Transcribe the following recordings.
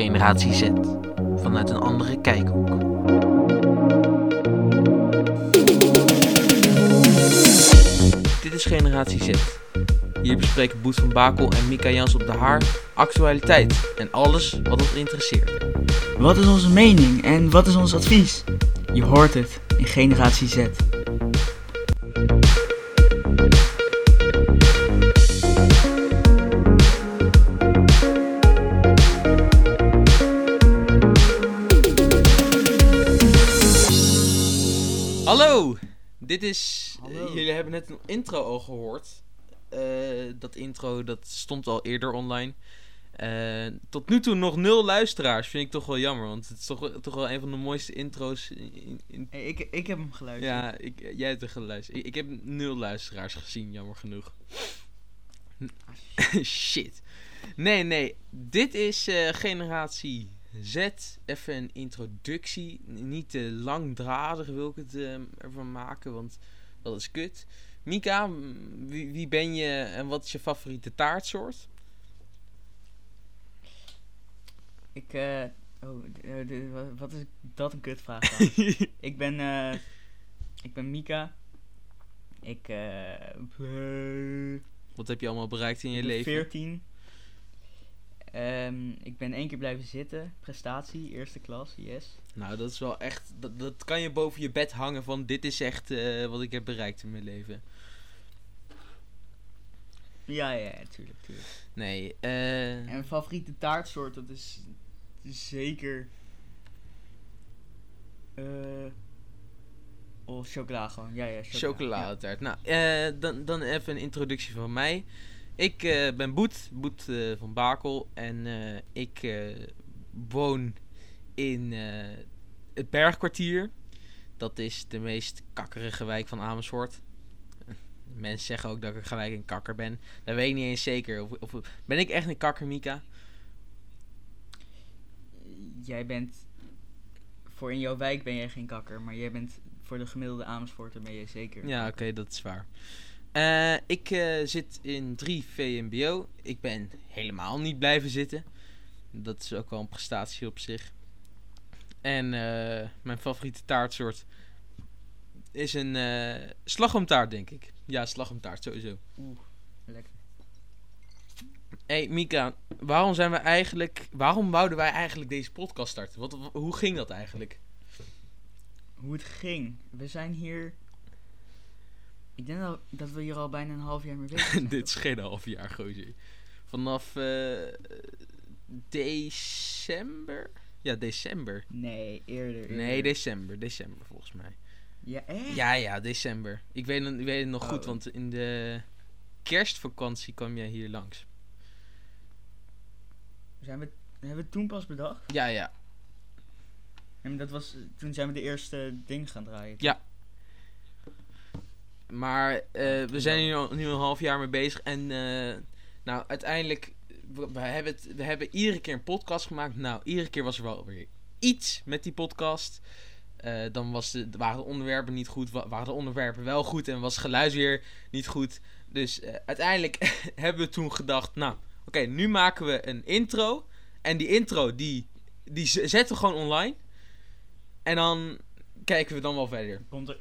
Generatie Z. Vanuit een andere kijkhoek. Dit is Generatie Z. Hier bespreken Boet van Bakel en Mika Jans op de Haar actualiteit en alles wat ons interesseert. Wat is onze mening en wat is ons advies? Je hoort het in Generatie Z. Dit is. Hallo. jullie hebben net een intro al gehoord. Eh, dat intro dat stond al eerder online. Eh, tot nu toe nog nul luisteraars. Vind ik toch wel jammer. Want het is toch, wel- toch wel een van de mooiste intro's. In, in- Hey, ik, ik heb hem geluisterd. ja, ik, jij hebt er geluisterd. Ik, ik heb nul luisteraars gezien, jammer genoeg. Shit. Nee, nee. Dit is eh, generatie Z. Even een introductie. Niet te langdradig wil ik het eh, ervan maken, want dat is kut. Mika, wie, wie ben je en wat is je favoriete taartsoort? Ik, eh... Oh, eh, wat is dat een kutvraag dan? ik ben, eh... Ik ben Mika. Ik, eh... wat heb je allemaal bereikt in je leven? 14. Ehm, ik ben één keer blijven zitten. Prestatie, eerste klas, yes. Nou, dat is wel echt. Dat, dat kan je boven je bed hangen van. Dit is echt eh, wat ik heb bereikt in mijn leven. Ja, ja, ja, tuurlijk. Nee, eh. En favoriete taartsoort, dat is, is zeker... eh oh, chocola gewoon. Ja, ja, chocola. Chocoladetaart. Nou, eh, dan, dan even een introductie van mij. Ik eh, ben Boet, Boet eh, van Bakel. En eh, ik woon in het Bergkwartier. Dat is de meest kakkerige wijk van Amersfoort. Mensen zeggen ook dat ik gelijk een kakker ben. Dat weet ik niet eens zeker. Of, of, ben ik echt een kakker, Mika? Jij bent... Voor in jouw wijk ben jij geen kakker, maar jij bent... Voor de gemiddelde Amersfoorter ben jij zeker. Ja, oké, dat is waar. Eh, ik eh, zit in 3 VMBO. Ik ben helemaal niet blijven zitten. Dat is ook wel een prestatie op zich. En eh, mijn favoriete taartsoort is een slagroomtaart, denk ik. Ja, slagroomtaart, sowieso. Oeh, lekker. hey, Mika, waarom zijn we eigenlijk... Waarom wouden wij eigenlijk deze podcast starten? Wat, hoe ging dat eigenlijk? Hoe het ging. We zijn hier... Ik denk dat, dat we hier al bijna een half jaar mee bezig zijn. Dit is geen half jaar, gozer. Vanaf eh, december? Ja, december. Nee, eerder. eerder. Nee, december. December volgens mij. Ja, echt? Ja, ja, december. Ik weet, ik weet het nog goed, Oh. want in de kerstvakantie kwam jij hier langs. Zijn we, hebben we het toen pas bedacht? Ja, ja. En dat was, toen zijn we de eerste ding gaan draaien. Ja. Maar eh, we zijn hier nu een half jaar mee bezig. En eh, nou, uiteindelijk, we, we hebben het, we hebben iedere keer een podcast gemaakt. Nou, iedere keer was er wel weer iets met die podcast. Eh, dan was de, waren de onderwerpen niet goed, wa- waren de onderwerpen wel goed en was het geluid weer niet goed. Dus uiteindelijk hebben we toen gedacht, nou, oké, nu maken we een intro. En die intro, die, die zetten we gewoon online. En dan kijken we dan wel verder. Komt er,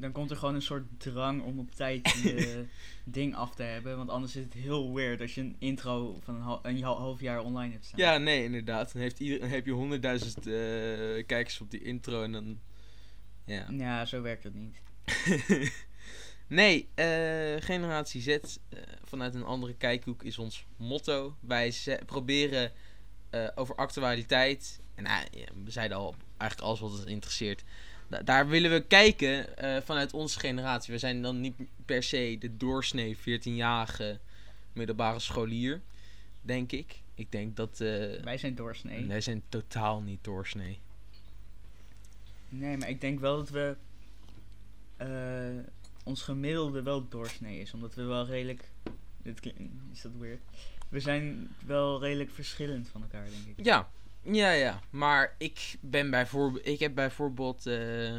dan komt er gewoon een soort drang om op tijd je ding af te hebben. Want anders is het heel weird als je een intro van een, hal- een half jaar online hebt staan. Ja, nee, inderdaad. Dan, heeft ieder, dan heb je honderdduizend eh, kijkers op die intro en dan... Ja. Ja, zo werkt het niet. nee, eh, Generatie Z eh, vanuit een andere kijkhoek is ons motto. Wij proberen over actualiteit, en nou, ja, we zeiden al eigenlijk alles wat ons interesseert. Da- daar willen we kijken eh, vanuit onze generatie. We zijn dan niet per se de doorsnee 14-jarige middelbare scholier, denk ik. Ik denk dat... eh, Wij zijn doorsnee. wij zijn totaal niet doorsnee. Nee, maar ik denk wel dat we... eh, ons gemiddelde wel doorsnee is. Omdat we wel redelijk... Dit is dat weird? We zijn wel redelijk verschillend van elkaar, denk ik. Ja, ja, ja. Maar ik ben bijvoorbeeld. Ik heb bijvoorbeeld. eh,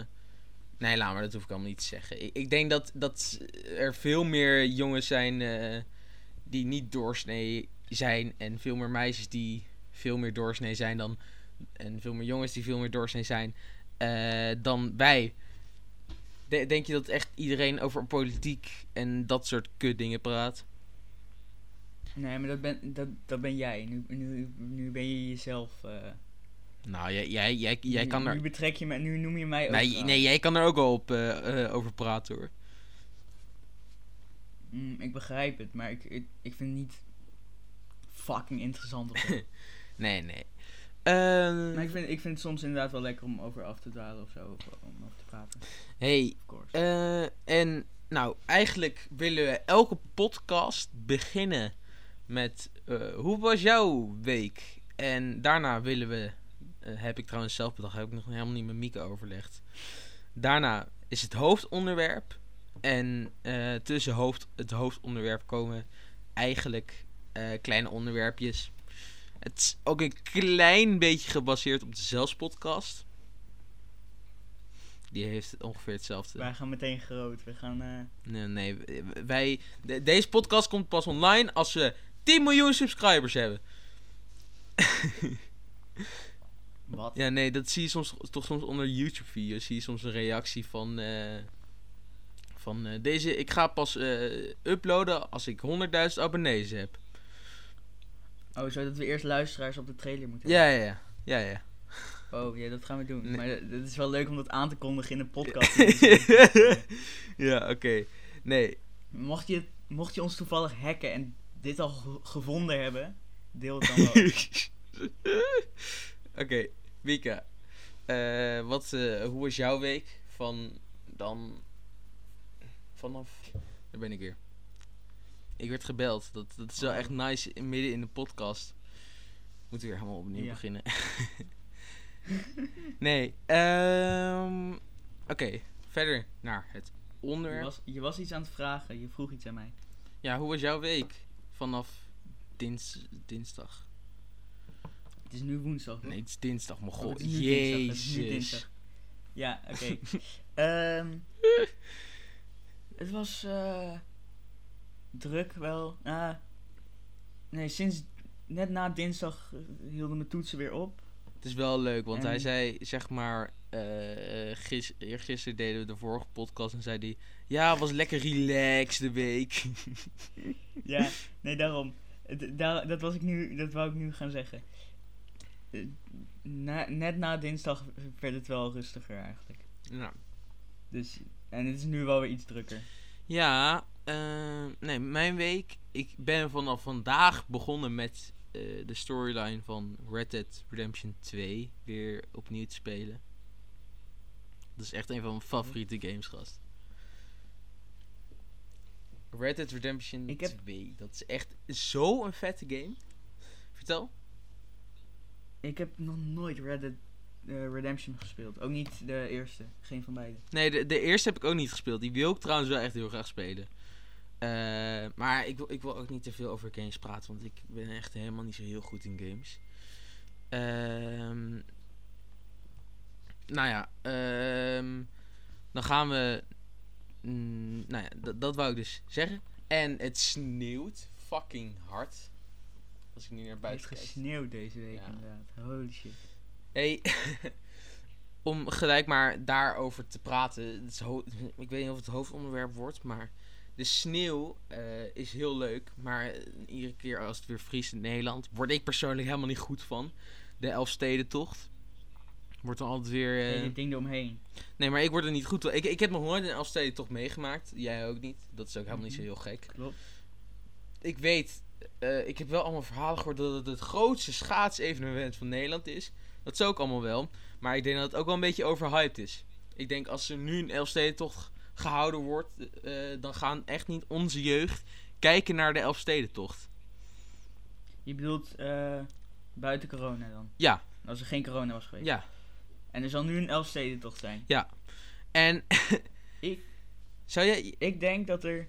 nee, laat maar, dat hoef ik allemaal niet te zeggen. Ik, ik denk dat, dat er veel meer jongens zijn. eh, die niet doorsnee zijn. En veel meer meisjes die veel meer doorsnee zijn dan... En veel meer jongens die veel meer doorsnee zijn eh, dan wij. De- denk je dat echt iedereen over politiek en dat soort kutdingen praat? Nee, maar dat ben, dat, dat ben jij. Nu, nu, nu ben je jezelf. eh, Nou, jij, jij, jij, jij nu, kan er... Nu betrek je me, nu noem je mij ook. Nee, nee, jij kan er ook wel op, eh, eh, over praten hoor. Mm, ik begrijp het, maar ik, ik, ik vind het niet fucking interessant of. Nee, nee. Ehm, maar ik vind, ik vind het soms inderdaad wel lekker om over af te dwalen of zo. Of om over te praten. hey, Of course. en nou, eigenlijk willen we elke podcast beginnen met eh, hoe was jouw week? En daarna willen we, eh, heb ik trouwens zelf bedacht, heb ik nog helemaal niet met Mieke overlegd. Daarna is het hoofdonderwerp. En eh, tussen hoofd, het hoofdonderwerp komen eigenlijk kleine onderwerpjes. Het is ook een klein beetje gebaseerd op de Zelfspodcast. Die heeft ongeveer hetzelfde. Wij gaan meteen groot. We gaan. Nee, nee wij, de- deze podcast komt pas online als we 10 miljoen subscribers hebben. wat? Ja, nee, dat zie je soms toch soms onder YouTube-video's. Zie je soms een reactie van. eh, van eh, deze. Ik ga pas eh, uploaden als ik 100.000 abonnees heb. Oh, zodat we eerst luisteraars op de trailer moeten Ja, ja, ja. Ja, ja. Oh, ja, dat gaan we doen. Nee. Maar het is wel leuk om dat aan te kondigen in een podcast. ja, oké. Nee. mocht, je, mocht je ons toevallig hacken en dit al ge- gevonden hebben, deel het dan wel. Oké, Mika. eh, wat, eh, hoe was jouw week? Van dan. Vanaf. Daar ben ik weer. Ik werd gebeld. Dat, dat is wel Oh. echt nice in, midden in de podcast. Moeten we weer helemaal opnieuw Ja. beginnen. nee, ehm Oké, verder naar het Je onderwerp. was, je was iets aan het vragen, je vroeg iets aan mij. Ja, hoe was jouw week? Vanaf dins, dinsdag. Het is nu woensdag. Nee, het is dinsdag, maar Oh, god. nu Jezus. dinsdag. Ja, oké. Ehm, het was eh, druk wel. Ah, nee, sinds net na dinsdag eh, hielden mijn toetsen weer op. Het is wel leuk, want hij zei, zeg maar, eh gis, eergisteren deden we de vorige podcast en zei hij, ja, het was lekker relaxed de week. Ja, nee, daarom. Daar, dat, was ik nu, dat wou ik nu gaan zeggen. Eh, Na, net na dinsdag werd het wel rustiger eigenlijk. nou, Dus, en het is nu wel weer iets drukker. ja, eh, nee, mijn week, ik ben vanaf vandaag begonnen met eh, de storyline van Red Dead Redemption 2 weer opnieuw te spelen. Dat is echt een van mijn favoriete games, gast. Red Dead Redemption Ik heb- 2, dat is echt zo'n vette game. Vertel. Ik heb nog nooit Red Dead eh, Redemption gespeeld. Ook niet de eerste. Geen van beide. Nee, de, de eerste heb ik ook niet gespeeld. Die wil ik trouwens wel echt heel graag spelen. Eh, maar ik wil, ik wil ook niet te veel over games praten, want ik ben echt helemaal niet zo heel goed in games. Ehm nou ja, ehm, dan gaan we. Mm, nou ja, dat- dat wou ik dus zeggen. En het sneeuwt fucking hard. Als ik nu naar Het heeft buiten kijk. gesneeuwd deze week Ja. inderdaad. Holy shit. Hey, om gelijk maar daarover te praten. Het is ik weet niet of het hoofdonderwerp wordt, maar de sneeuw eh, is heel leuk. Maar eh, iedere keer als het weer vriest in Nederland, word ik persoonlijk helemaal niet goed van. De Elfstedentocht. Wordt dan altijd weer... Uh, eh, dit ding eromheen. Nee, maar ik word er niet goed. Ik, ik heb nog nooit een Elfstedentocht meegemaakt. Jij ook niet. Dat is ook helemaal niet zo Mhm. heel gek. Klopt. Ik weet, eh, ik heb wel allemaal verhalen gehoord dat het het grootste schaatsevenement van Nederland is. Dat is ook allemaal wel. Maar ik denk dat het ook wel een beetje overhyped is. Ik denk als er nu een Elfstedentocht gehouden wordt, eh, dan gaan echt niet onze jeugd kijken naar de Elfstedentocht. Je bedoelt eh, buiten corona dan? Ja, Als er geen corona was geweest. ja. En er zal nu een Elfstedentocht zijn. En Ik- zou jij... Ik denk dat er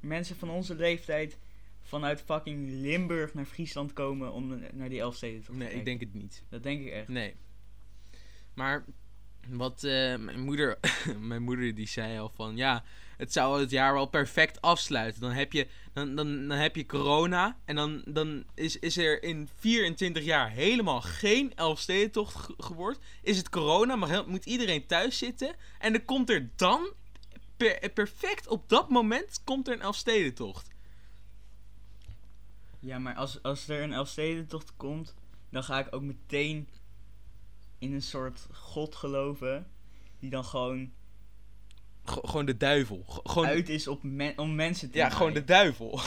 mensen van onze leeftijd vanuit fucking Limburg naar Friesland komen om naar die Elfstedentocht te Nee, ik denk het niet. Dat denk ik echt. Nee. Maar wat eh, mijn moeder, mijn moeder die zei al van ja, het zou het jaar wel perfect afsluiten. Dan heb je, dan, dan, dan heb je corona en dan, dan is, is er in 24 jaar helemaal geen Elfstedentocht ge- geworden. Is het corona, maar moet iedereen thuis zitten. En dan komt er dan, per, perfect op dat moment, komt er een Elfstedentocht. Ja, maar als, als er een Elfstedentocht komt, dan ga ik ook meteen in een soort god geloven. Die dan gewoon gewoon de duivel. Gewoon, uit is op men- om mensen te ja, gewoon de duivel.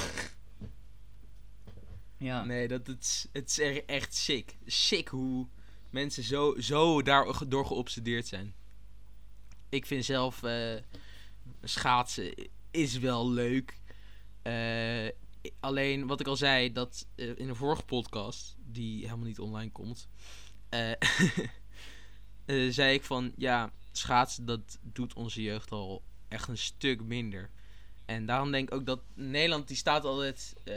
Ja. Nee, dat, het, is, het is echt sick. Sick hoe mensen zo, zo daardoor geobsedeerd zijn. Ik vind zelf eh, schaatsen is wel leuk. Eh, alleen wat ik al zei, dat eh, in de vorige podcast, die helemaal niet online komt, zei ik van ja, schaatsen dat doet onze jeugd al echt een stuk minder. En daarom denk ik ook dat Nederland, die staat altijd eh,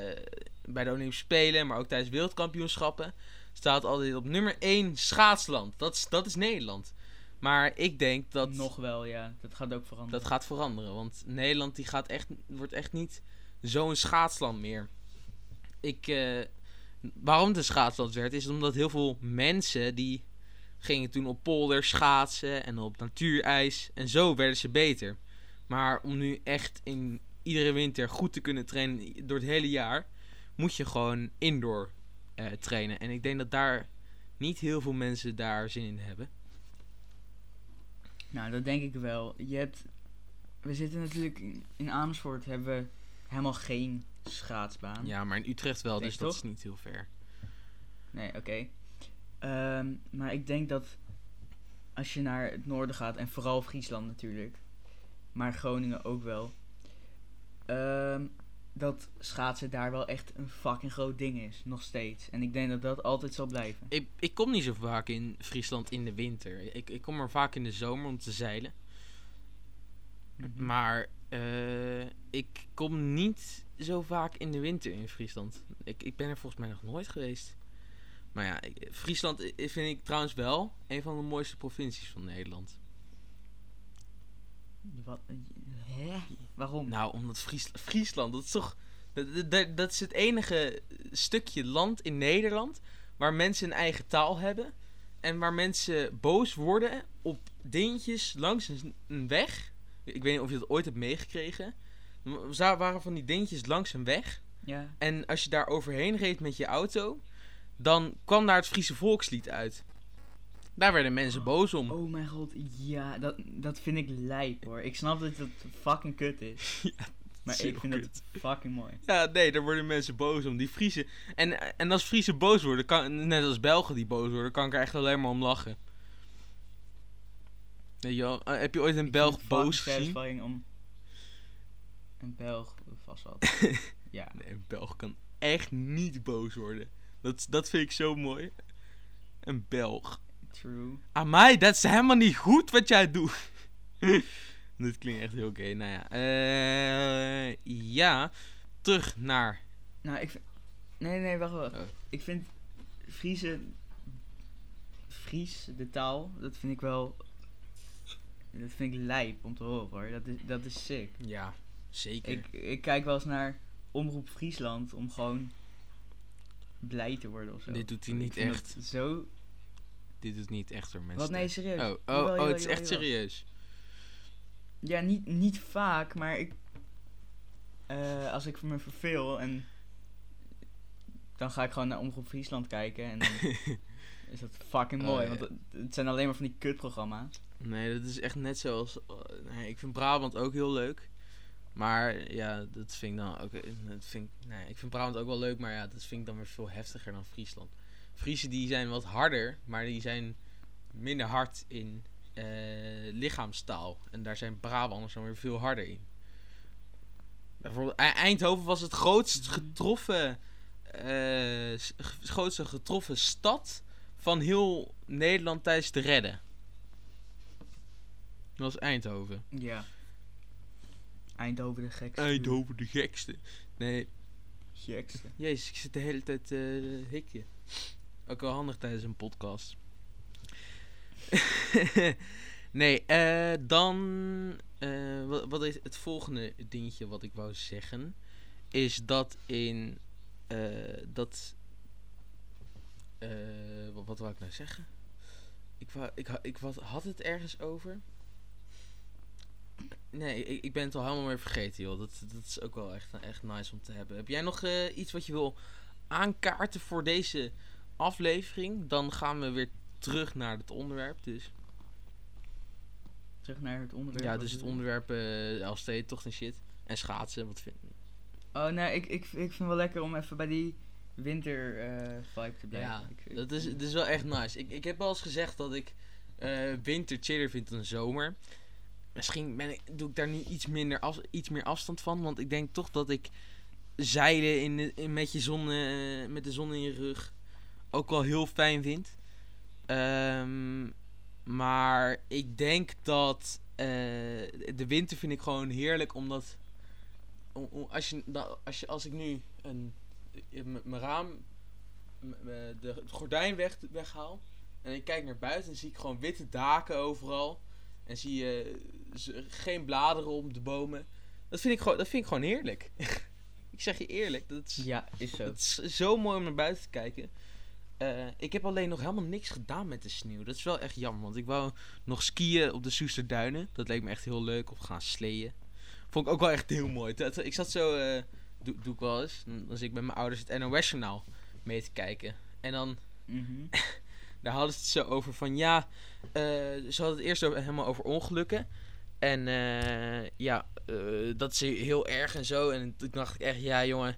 bij de Olympische Spelen, maar ook tijdens wereldkampioenschappen, staat altijd op nummer 1 schaatsland. Dat is, dat is Nederland. Maar ik denk dat Nog wel, ja. Dat gaat ook veranderen. dat gaat veranderen. Want Nederland die gaat echt, wordt echt niet zo'n schaatsland meer. Ik, eh, waarom het een schaatsland werd, is omdat heel veel mensen die gingen toen op polder schaatsen en op natuurijs. En zo werden ze beter. Maar om nu echt in iedere winter goed te kunnen trainen door het hele jaar, moet je gewoon indoor eh, trainen. En ik denk dat daar niet heel veel mensen daar zin in hebben. Nou, dat denk ik wel. Je hebt... We zitten natuurlijk in, in Amersfoort hebben we helemaal geen schaatsbaan. Ja, maar in Utrecht wel, dus dat is niet heel ver. Nee, oké. Ehm, maar ik denk dat als je naar het noorden gaat, en vooral Friesland natuurlijk, maar Groningen ook wel, ehm, dat schaatsen daar wel echt een fucking groot ding is, nog steeds. En ik denk dat dat altijd zal blijven. Ik, ik kom niet zo vaak in Friesland in de winter. Ik, ik kom er vaak in de zomer om te zeilen. Maar eh, ik kom niet zo vaak in de winter in Friesland. Ik, ik ben er volgens mij nog nooit geweest. Maar ja, Friesland vind ik trouwens wel een van de mooiste provincies van Nederland. Wat? Hè? Waarom? Nou, omdat Fries, Friesland, dat is toch... Dat, dat, dat is het enige stukje land in Nederland waar mensen een eigen taal hebben. En waar mensen boos worden op dingetjes langs een, een weg. Ik weet niet of je dat ooit hebt meegekregen. Er waren van die dingetjes langs een weg. Ja. En als je daar overheen reed met je auto, dan kwam daar het Friese volkslied uit. Daar werden mensen boos om. Oh mijn god, ja, dat, dat vind ik lijp hoor. Ik snap dat het fucking kut is. Ja, maar ik vind het fucking mooi. Ja, nee, daar worden mensen boos om. Die Friese. En, en als Friese boos worden, kan, net als Belgen die boos worden, kan ik er echt alleen maar om lachen. Weet je wel, eh, heb je ooit een Ik Belg boos gezien? om een Belg vast wel. ja. Nee, een Belg kan echt niet boos worden. Dat, dat vind ik zo mooi. Een Belg. True. Amai, dat is helemaal niet goed wat jij doet. Dit klinkt echt heel oké. Nou ja. eh, ja. Terug naar. Nou, ik vind... Nee, nee, wacht, wacht. Oh. Ik vind Friese... Fries, de taal, dat vind ik wel... Dat vind ik lijp om te horen hoor. Dat is, dat is sick. Ja, zeker. Ik, ik kijk wel eens naar Omroep Friesland om gewoon blij te worden of zo. Dit doet hij niet echt. Zo... Dit is niet echt door mensen. Wat? Nee, serieus. Oh, oh, Jawel, oh jawel, het is echt jawel. serieus. Ja, niet, niet vaak, maar ik... eh, als ik me verveel en... Dan ga ik gewoon naar Omroep Friesland kijken en dan is dat fucking Oh, mooi. ja. Want het, het zijn alleen maar van die kutprogramma's. Nee, dat is echt net zoals. eh, nee, ik vind Brabant ook heel leuk. Maar ja, dat vind ik dan ook. Dat vind ik, nee, ik vind Brabant ook wel leuk, maar ja, dat vind ik dan weer veel heftiger dan Friesland. Friesen die zijn wat harder, maar die zijn minder hard in eh, lichaamstaal. En daar zijn Brabanders dan weer veel harder in. Bijvoorbeeld E- Eindhoven was het grootst getroffen, eh, grootste getroffen stad van heel Nederland tijdens de redden. Dat was Eindhoven. Ja. Eindhoven de gekste. Eindhoven de gekste. Nee, Gekste. jezus, ik zit de hele tijd eh hikje. Ook wel handig tijdens een podcast. nee, eh, dan eh, wat, wat is het volgende dingetje wat ik wou zeggen? Is dat in. eh, dat. eh, wat, wat wou ik nou zeggen? Ik, wou, ik, ik wat, had het ergens over. Nee, ik, ik ben het al helemaal weer vergeten, joh. Dat, dat is ook wel echt, echt nice om te hebben. Heb jij nog eh, iets wat je wil aankaarten voor deze aflevering? Dan gaan we weer terug naar het onderwerp. Dus. Terug naar het onderwerp. Ja, dus het je? onderwerp eh Elfsteden, toch en shit. En schaatsen, wat vind Oh, nee, ik, ik, ik vind wel lekker om even bij die winter eh, vibe te blijven. Ja, Ik- ik- dat is, dat is wel echt nice. Ik, ik heb wel eens gezegd dat ik eh, winter chiller vind dan zomer. Misschien ben ik, doe ik daar nu iets, minder iets meer afstand van. Want ik denk toch dat ik zeilen in, de- met, je zon, eh, met de zon in je rug ook wel heel fijn vind. Ehm, maar ik denk dat eh, de winter vind ik gewoon heerlijk. Omdat om- om- als, je, als, je, als ik nu een, eh, mijn raam de, gordijn weg, weghaal. En ik kijk naar buiten en zie ik gewoon witte daken overal. En zie je geen bladeren om de bomen. Dat vind ik gewoon, dat vind ik gewoon heerlijk. ik zeg je eerlijk, dat is, Ja, is zo. dat is zo mooi om naar buiten te kijken. Eh, ik heb alleen nog helemaal niks gedaan met de sneeuw. Dat is wel echt jammer, want ik wou nog skiën op de Soesterduinen. Dat leek me echt heel leuk. Of gaan sleeën. Vond ik ook wel echt heel mooi. Ik zat zo, eh, doe, doe ik wel eens. Dan zit ik met mijn ouders het NOS-journaal mee te kijken. En dan Mhm. daar hadden ze het zo over van ja, eh, ze hadden het eerst helemaal over ongelukken. En eh, ja, eh, dat is heel erg en zo. En toen dacht ik echt, ja jongen,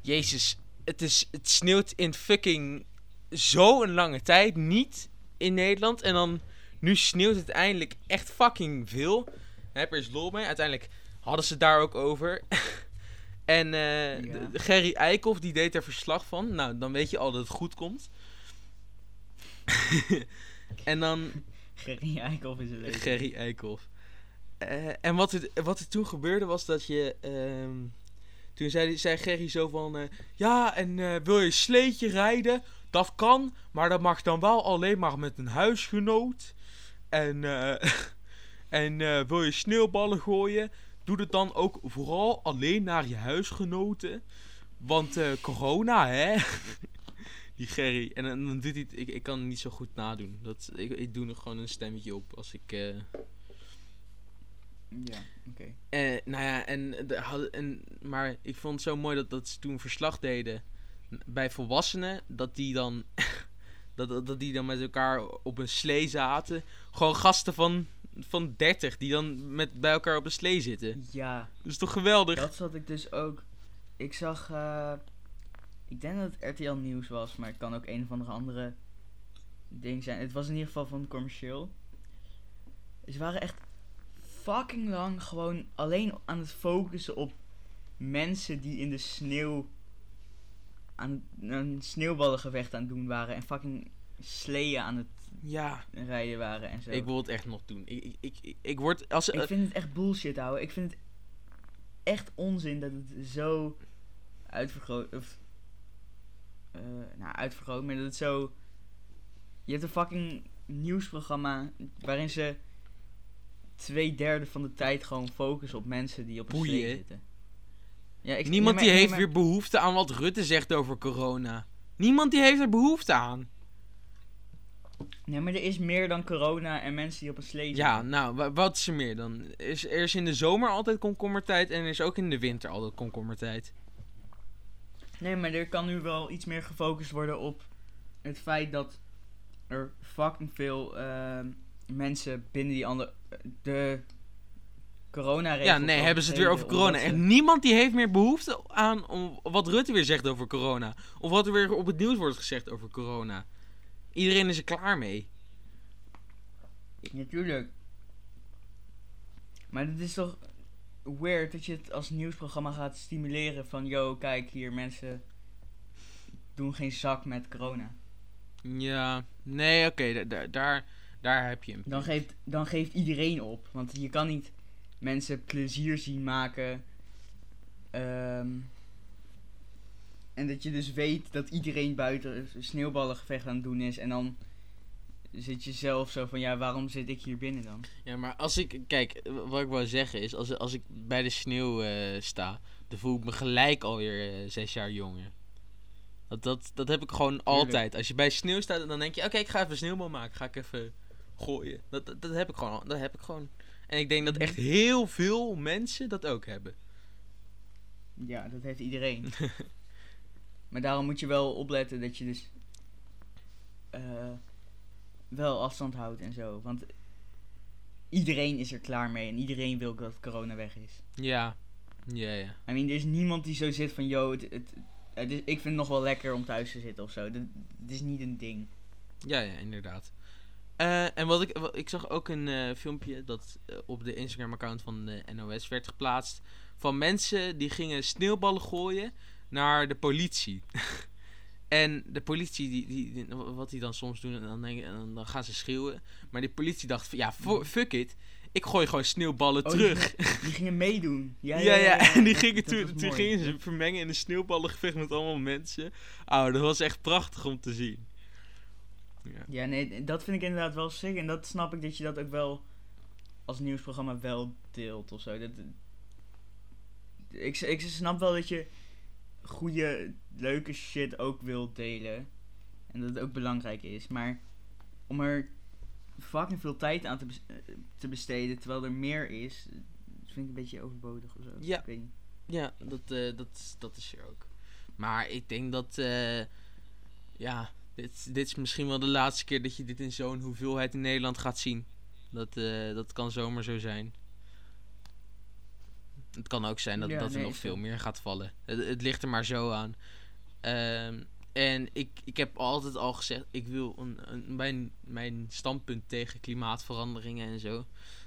jezus, het, is, het sneeuwt in fucking zo'n lange tijd niet in Nederland. En dan, nu sneeuwt het eindelijk echt fucking veel. Daar heb er eens lol mee. Uiteindelijk hadden ze het daar ook over. en Ja. de Gerry Eikhoff, die deed er verslag van. Nou, dan weet je al dat het goed komt. en dan Gerrie Eikhoff is een. Gerry Eikhoff. Eh, en wat er, wat er toen gebeurde was dat je... ehm, toen zei, zei Gerry zo van... eh, ja, en eh, wil je sleetje rijden? Dat kan, maar dat mag dan wel alleen maar met een huisgenoot. En, en wil je sneeuwballen gooien? Doe het dan ook vooral alleen naar je huisgenoten. Want corona, hè? Die Gerry. En dan, doet hij het... Ik, ik kan het niet zo goed nadoen. Dat, ik, ik doe er gewoon een stemmetje op als ik... Ja, oké. eh, nou ja, en, de, hadden- en, maar ik vond het zo mooi dat, dat ze toen verslag deden bij volwassenen. Dat die dan, dat, dat, dat die dan met elkaar op een slee zaten. Gewoon gasten van, van 30 die dan met, bij elkaar op een slee zitten. Ja, Dat is toch geweldig? dat zat ik dus ook. Ik zag, eh, ik denk dat het RTL Nieuws was, maar het kan ook een of andere andere ding zijn. Het was in ieder geval van commercieel. Ze waren echt fucking lang gewoon alleen aan het focussen op mensen die in de sneeuw aan een sneeuwballengevecht aan het doen waren en fucking sleeën aan het Ja, rijden waren en zo. ik wil het echt nog doen. Ik, ik, ik, ik, word... Als, Ik vind het echt bullshit, ouwe. Ik vind het echt onzin dat het zo uitvergroot... Of, eh, nou, uitvergroot, maar dat het zo... Je hebt een fucking nieuwsprogramma waarin ze twee derde van de tijd gewoon focussen op mensen die op een Boeien. zitten. Ja, ik, Niemand nee, die heeft nee, weer behoefte aan wat Rutte zegt over corona. Niemand die heeft er behoefte aan. Nee, maar er is meer dan corona en mensen die op een slee zitten. Ja, nou, wa- wat is er meer dan? Er is, er is in de zomer altijd komkommertijd en er is ook in de winter altijd komkommertijd. Nee, maar er kan nu wel iets meer gefocust worden op het feit dat er fucking veel ehm, mensen binnen die andere. de corona Ja, nee, hebben ze het weer over corona. En niemand die heeft meer behoefte aan om wat Rutte weer zegt over corona. Of wat er weer op het nieuws wordt gezegd over corona. Iedereen is er klaar mee. Natuurlijk. Maar het is toch weird dat je het als nieuwsprogramma gaat stimuleren van... Yo, kijk hier, mensen doen geen zak met corona. Ja, nee, oké, da- da- daar, daar heb je hem. Dan geeft, dan geeft iedereen op. Want je kan niet mensen plezier zien maken. Ehm, en dat je dus weet dat iedereen buiten sneeuwballengevecht aan het doen is. En dan zit je zelf zo van, ja, waarom zit ik hier binnen dan? Ja, maar als ik... Kijk, wat ik wou zeggen is... Als, als ik bij de sneeuw eh, sta... Dan voel ik me gelijk alweer eh, zes jaar jonger. Dat, dat, dat heb ik gewoon altijd. Als je bij sneeuw staat, dan denk je... Oké, ik ga even een sneeuwbal maken. Ga ik even gooien. Dat, dat, dat heb ik gewoon. Dat heb ik gewoon. En ik denk dat echt heel veel mensen dat ook hebben. Ja, dat heeft iedereen. maar daarom moet je wel opletten dat je dus eh, wel afstand houdt en zo. Want iedereen is er klaar mee en iedereen wil dat corona weg is. Ja, ja, ja. I mean, er is niemand die zo zit van, yo, het, het, het is, ik vind het nog wel lekker om thuis te zitten of zo. Het is niet een ding. Ja, ja, inderdaad. Uh, en wat ik, wat, ik zag ook een uh, filmpje dat uh, op de Instagram-account van de NOS werd geplaatst. Van mensen die gingen sneeuwballen gooien naar de politie. en de politie, die, die, die, wat die dan soms doen, en dan, denk, en dan gaan ze schreeuwen. Maar die politie dacht van, ja, fuck it. Ik gooi gewoon sneeuwballen oh, terug. Die, die, gingen meedoen. Ja, ja, ja. ja, ja. En die gingen toen, toen gingen ze vermengen in een sneeuwballengevecht met allemaal mensen. Oh, dat was echt prachtig om te zien. Ja. ja, nee, dat vind ik inderdaad wel sick. En dat snap ik dat je dat ook wel als nieuwsprogramma wel deelt of zo. Dat, ik, ik snap wel dat je goede, leuke shit ook wilt delen. En dat het ook belangrijk is. Maar om er fucking veel tijd aan te, te besteden terwijl er meer is, vind ik een beetje overbodig of zo. Ja, ik weet niet. ja dat, uh, dat, dat is er ook. Maar ik denk dat, uh, ja, dit, dit is misschien wel de laatste keer dat je dit in zo'n hoeveelheid in Nederland gaat zien. Dat, uh, dat kan zomaar zo zijn. Het kan ook zijn dat, ja, dat er nee, nog veel meer gaat vallen. Het, het, ligt er maar zo aan. Um, en ik, ik heb altijd al gezegd, ik wil een, een, mijn, mijn standpunt tegen klimaatveranderingen en zo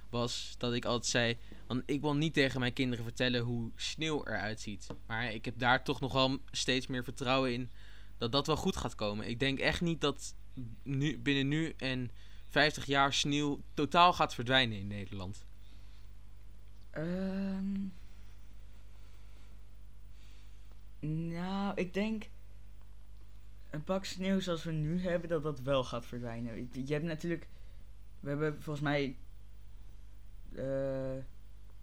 was dat ik altijd zei, want ik wil niet tegen mijn kinderen vertellen hoe sneeuw eruit ziet. Maar ik heb daar toch nog wel steeds meer vertrouwen in dat dat wel goed gaat komen. Ik denk echt niet dat nu, binnen nu en 50 jaar sneeuw totaal gaat verdwijnen in Nederland. Um, nou, ik denk een pak sneeuw zoals we nu hebben, dat dat wel gaat verdwijnen. Je hebt natuurlijk, we hebben volgens mij, uh,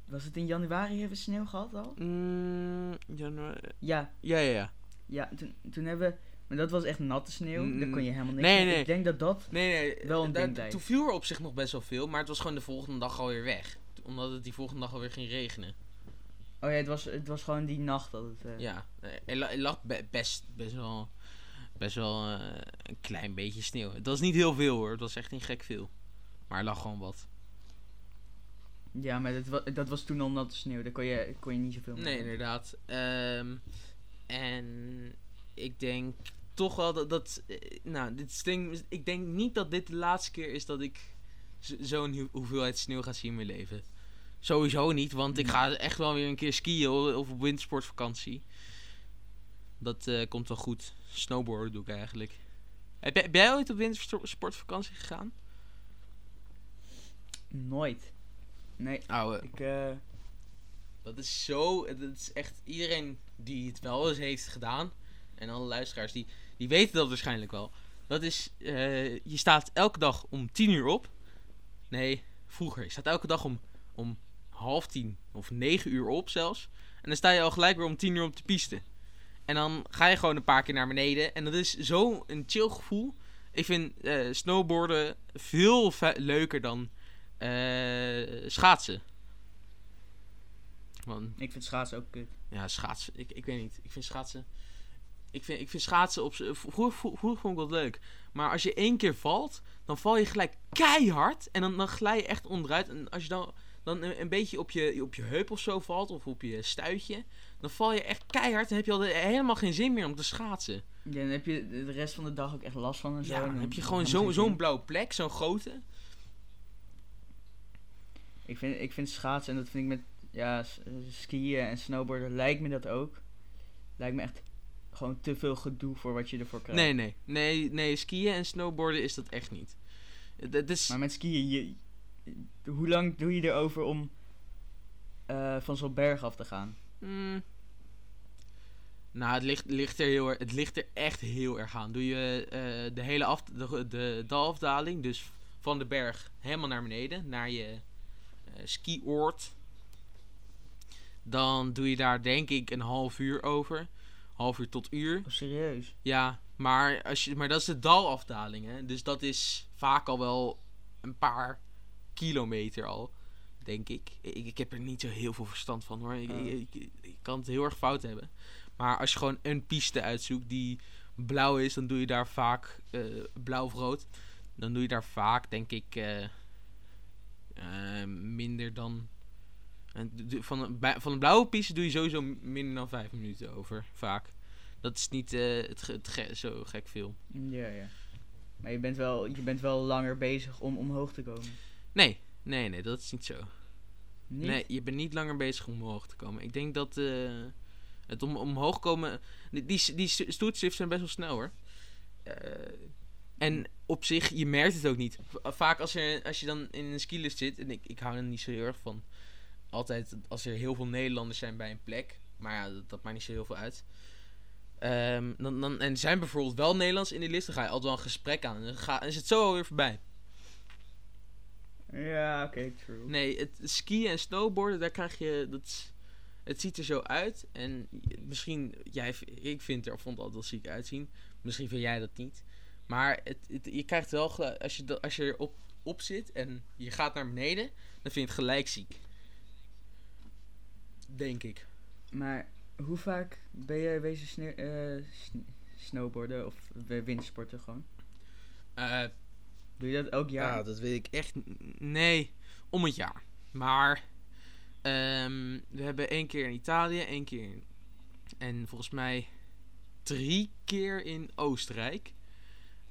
was het in januari hebben we sneeuw gehad al? Mm, januari. Ja. Ja, ja, ja. Ja, toen, toen hebben we, maar dat was echt natte sneeuw, mm, daar kon je helemaal niks nee, nee. Ik denk dat dat nee, nee, wel een ding Toen viel er op zich nog best wel veel, maar het was gewoon de volgende dag alweer weg. Omdat het die volgende dag alweer ging regenen. Oh ja, het was, het was gewoon die nacht dat het... Uh... Ja, het lag best, best wel, best wel uh, een klein beetje sneeuw. Het was niet heel veel hoor, het was echt niet gek veel. Maar er lag gewoon wat. Ja, maar dat was, dat was toen al natte sneeuw, daar kon je, kon je niet zoveel mee Nee, inderdaad. Um, en ik denk toch wel dat, dat nou, dit ding, ik denk niet dat dit de laatste keer is dat ik zo'n hoeveelheid sneeuw ga zien in mijn leven. Sowieso niet, want ik ga echt wel weer een keer skiën of op wintersportvakantie. Dat uh, komt wel goed. Snowboarden doe ik eigenlijk. Heb jij, ben jij ooit op wintersportvakantie gegaan? Nooit. Nee. Ouwe. Ik, uh... Dat is zo. Dat is echt iedereen die het wel eens heeft gedaan. En alle luisteraars die, die weten dat waarschijnlijk wel. Dat is. Uh, je staat elke dag om 10 uur op. Nee, vroeger. Je staat elke dag om, om half tien of negen uur op zelfs. En dan sta je al gelijk weer om tien uur op de piste. En dan ga je gewoon een paar keer naar beneden. En dat is zo een chill gevoel. Ik vind uh, snowboarden veel leuker dan uh, schaatsen. Want, ik vind schaatsen ook kut. Ja, schaatsen. Ik, ik weet niet. Ik vind schaatsen. Ik vind, ik vind schaatsen op. Vroeger, vroeger vond ik dat leuk. Maar als je één keer valt, dan val je gelijk keihard. En dan, dan glij je echt onderuit. En als je dan dan een, beetje op je, op je heup of zo valt, of op je stuitje, dan val je echt keihard en heb je al helemaal geen zin meer om te schaatsen. Ja, dan heb je de rest van de dag ook echt last van en zo. Ja, dan heb je gewoon zo'n zo blauwe plek, zo'n grote. Ik vind, ik vind schaatsen, en dat vind ik met ja, skiën en snowboarden, lijkt me dat ook. Lijkt me echt gewoon te veel gedoe voor wat je ervoor krijgt. Nee, nee. Nee, nee skiën en snowboarden is dat echt niet. Dat is... Maar met skiën, je, hoe lang doe je erover om uh, van zo'n berg af te gaan? Mm. Nou, het ligt, ligt er heel, het ligt er echt heel erg aan. Doe je eh, de hele af, de, de dalafdaling, dus van de berg helemaal naar beneden, naar je eh skioord. Dan doe je daar denk ik een half uur over. Half uur tot uur. Oh, serieus? Ja, maar, als je, maar dat is de dalafdaling, hè. Dus dat is vaak al wel een paar kilometer al, denk ik. Ik, ik heb er niet zo heel veel verstand van, hoor. Ik, Oh. ik, ik, ik kan het heel erg fout hebben. Maar als je gewoon een piste uitzoekt die blauw is, dan doe je daar vaak eh, blauw of rood. Dan doe je daar vaak, denk ik, eh, eh, minder dan... en Van een, van een blauwe piste doe je sowieso minder dan vijf minuten over, vaak. Dat is niet eh, het, ge- het ge- zo gek veel. Ja, ja. Maar je bent wel, je bent wel langer bezig om omhoog te komen. Nee, nee, nee, dat is niet zo. Niet? Nee, je bent niet langer bezig om omhoog te komen. Ik denk dat eh, het om, omhoog komen... Die, die, zijn best wel snel hoor. Eh, en op zich, je merkt het ook niet. Vaak als, er, als je dan in een skilift zit, en ik, ik hou er niet zo heel erg van. Altijd als er heel veel Nederlanders zijn bij een plek. Maar ja, dat, dat maakt niet zo heel veel uit. Ehm, dan, dan, en zijn bijvoorbeeld wel Nederlands in die list, dan ga je altijd wel een gesprek aan. En dan, ga, en is het zo alweer voorbij. Ja, oké, true. Nee, het skiën en snowboarden, daar krijg je. Dat, het ziet er zo uit. En misschien, jij, ik vind er, vond het altijd wel ziek uitzien. Misschien vind jij dat niet. Maar het, het- je krijgt wel, als je, als je erop op zit en je gaat naar beneden, dan vind je het gelijk ziek. Denk ik. Maar hoe vaak ben jij wezen sne- eh, sn- snowboarden of we- windsporten gewoon? Eh, Doe je dat elk jaar? Ja, dat weet ik echt. Nee, om het jaar. Maar ehm, we hebben één keer in Italië, één keer in, en volgens mij drie keer in Oostenrijk.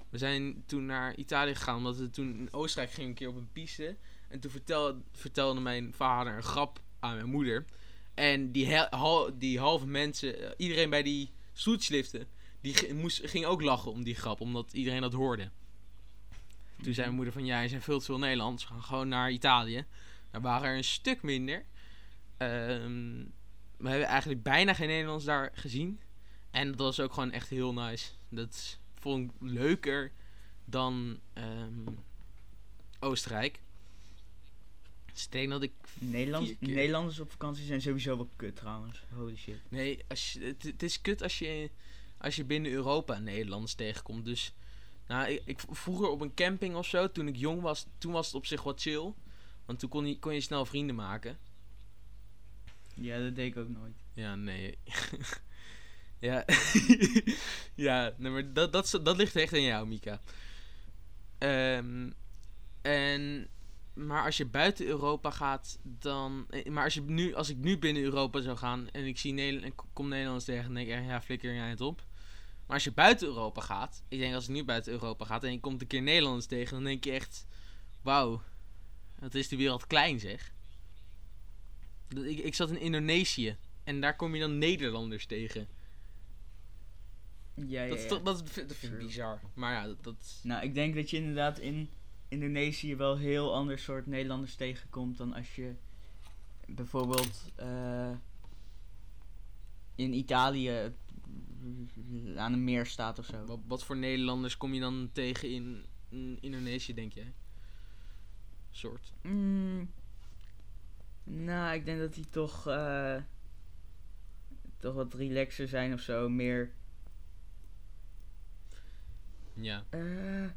We zijn toen naar Italië gegaan omdat we toen in Oostenrijk gingen een keer op een piste. En toen vertelde, vertelde mijn vader een grap aan mijn moeder. En die, hal- die halve mensen, eh, iedereen bij die stoeltjesliften, die moest, ging ook lachen om die grap, omdat iedereen dat hoorde. Toen zei mijn moeder van ja, zijn veel te veel Nederlands. We gaan gewoon naar Italië. Daar waren er een stuk minder. Ehm, we hebben eigenlijk bijna geen Nederlands daar gezien. En dat was ook gewoon echt heel nice. Dat vond ik leuker dan ehm, Oostenrijk. Dus ik denk dat ik... Keer. Nederlanders op vakantie zijn sowieso wel kut trouwens. Holy shit. Nee, als je, het, het is kut als je, als je binnen Europa Nederlands tegenkomt. Dus nou, ik, ik vroeger op een camping of zo, toen ik jong was, toen was het op zich wat chill. Want toen kon je, kon je snel vrienden maken. Ja, dat deed ik ook nooit. Ja, nee. ja, ja nee, maar dat, dat, dat ligt echt aan jou, Mika. Ehm, en, maar als je buiten Europa gaat, dan... eh, Maar als, je nu, als ik nu binnen Europa zou gaan en ik zie Nederland, en kom Nederlands tegen, dan denk ik, echt, ja, flikker jij het op. Maar als je buiten Europa gaat, ik denk als ik nu buiten Europa ga en je komt een keer Nederlands tegen, dan denk je echt, wauw, wat is die wereld klein zeg. Dat- Ik, ik zat in Indonesië en daar kom je dan Nederlanders tegen. Ja, ja, Dat, is toch- dat, vind- dat vind ik bizar. Maar ja, dat, dat Nou, ik denk dat je inderdaad in Indonesië wel heel ander soort Nederlanders tegenkomt dan als je bijvoorbeeld eh, in Italië aan een meer staat of zo. wat, wat voor Nederlanders kom je dan tegen in, in Indonesië, denk jij? Soort. Mm, nou, ik denk dat die toch, eh, toch wat relaxer zijn of zo. Meer. Ja. eh,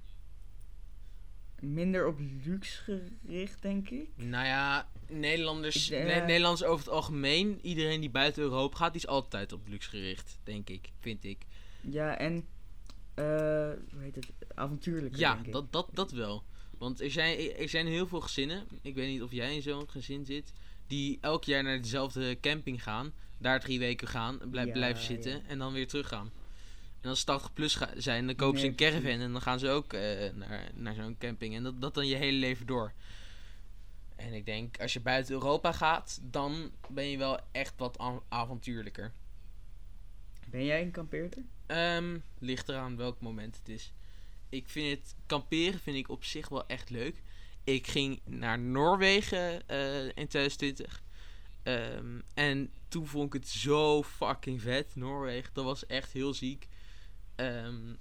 minder op luxe gericht, denk ik. Nou ja, Nederlanders, Ik Ne- over het algemeen, iedereen die buiten Europa gaat, die is altijd op luxe gericht, denk ik, vind ik. Ja, en. eh hoe heet het? Avontuurlijker. Ja, denk ik. dat, dat, dat wel. Want er zijn, er zijn heel veel gezinnen, ik weet niet of jij in zo'n gezin zit, die elk jaar naar dezelfde camping gaan, daar drie weken gaan, blij- Ja, blijven zitten ja. en dan weer teruggaan. En als ze 80 plus zijn, dan kopen ze een caravan en dan gaan ze ook eh, naar, naar zo'n camping. En dat, dat dan je hele leven door. En ik denk, als je buiten Europa gaat, dan ben je wel echt wat av- avontuurlijker. Ben jij een kampeerder? Ehm, ligt eraan welk moment het is. Ik vind het kamperen vind ik op zich wel echt leuk. Ik ging naar Noorwegen eh, in 2020. Ehm, en toen vond ik het zo fucking vet, Noorwegen. Dat was echt heel ziek. Ehm,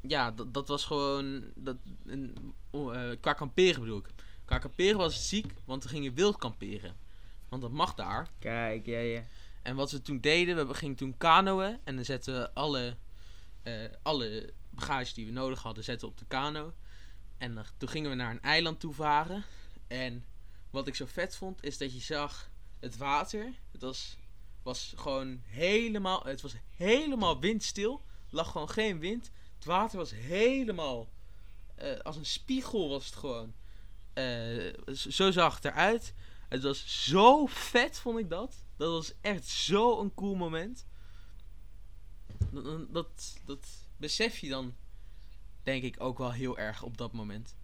ja, dat, dat was gewoon. Dat, een, oh, eh, qua kamperen bedoel ik. Qua kamperen was het ziek, want we gingen wild kamperen. Want dat mag daar. Kijk, ja, ja. En wat we toen deden, we gingen toen kanoën. En dan zetten we alle, eh, alle bagage die we nodig hadden, zetten op de kano. En dan- toen gingen we naar een eiland toe varen. En wat ik zo vet vond, is dat je zag het water. Het was, was gewoon helemaal, het was helemaal windstil. Lag gewoon geen wind. Het water was helemaal, eh, als een spiegel was het gewoon. Eh, zo zag het eruit. Het was zo vet, vond ik dat. Dat was echt zo een cool moment. Dat, dat, dat besef je dan, denk ik, ook wel heel erg op dat moment.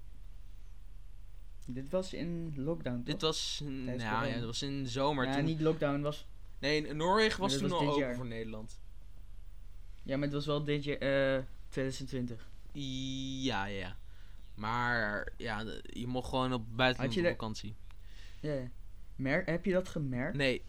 Dit was in lockdown, Dit toch? was, mm, Tijdens nou ja, dat was in de zomer. ja, toen, niet lockdown, was... Nee, in Noorwegen was toen al was dit open jaar. voor Nederland. Ja, maar het was wel dit jaar, eh 2020. Ja, ja, ja. Maar ja, je mocht gewoon op buitenland Had je op de- vakantie. Ja, ja. Mer heb je dat gemerkt? Nee,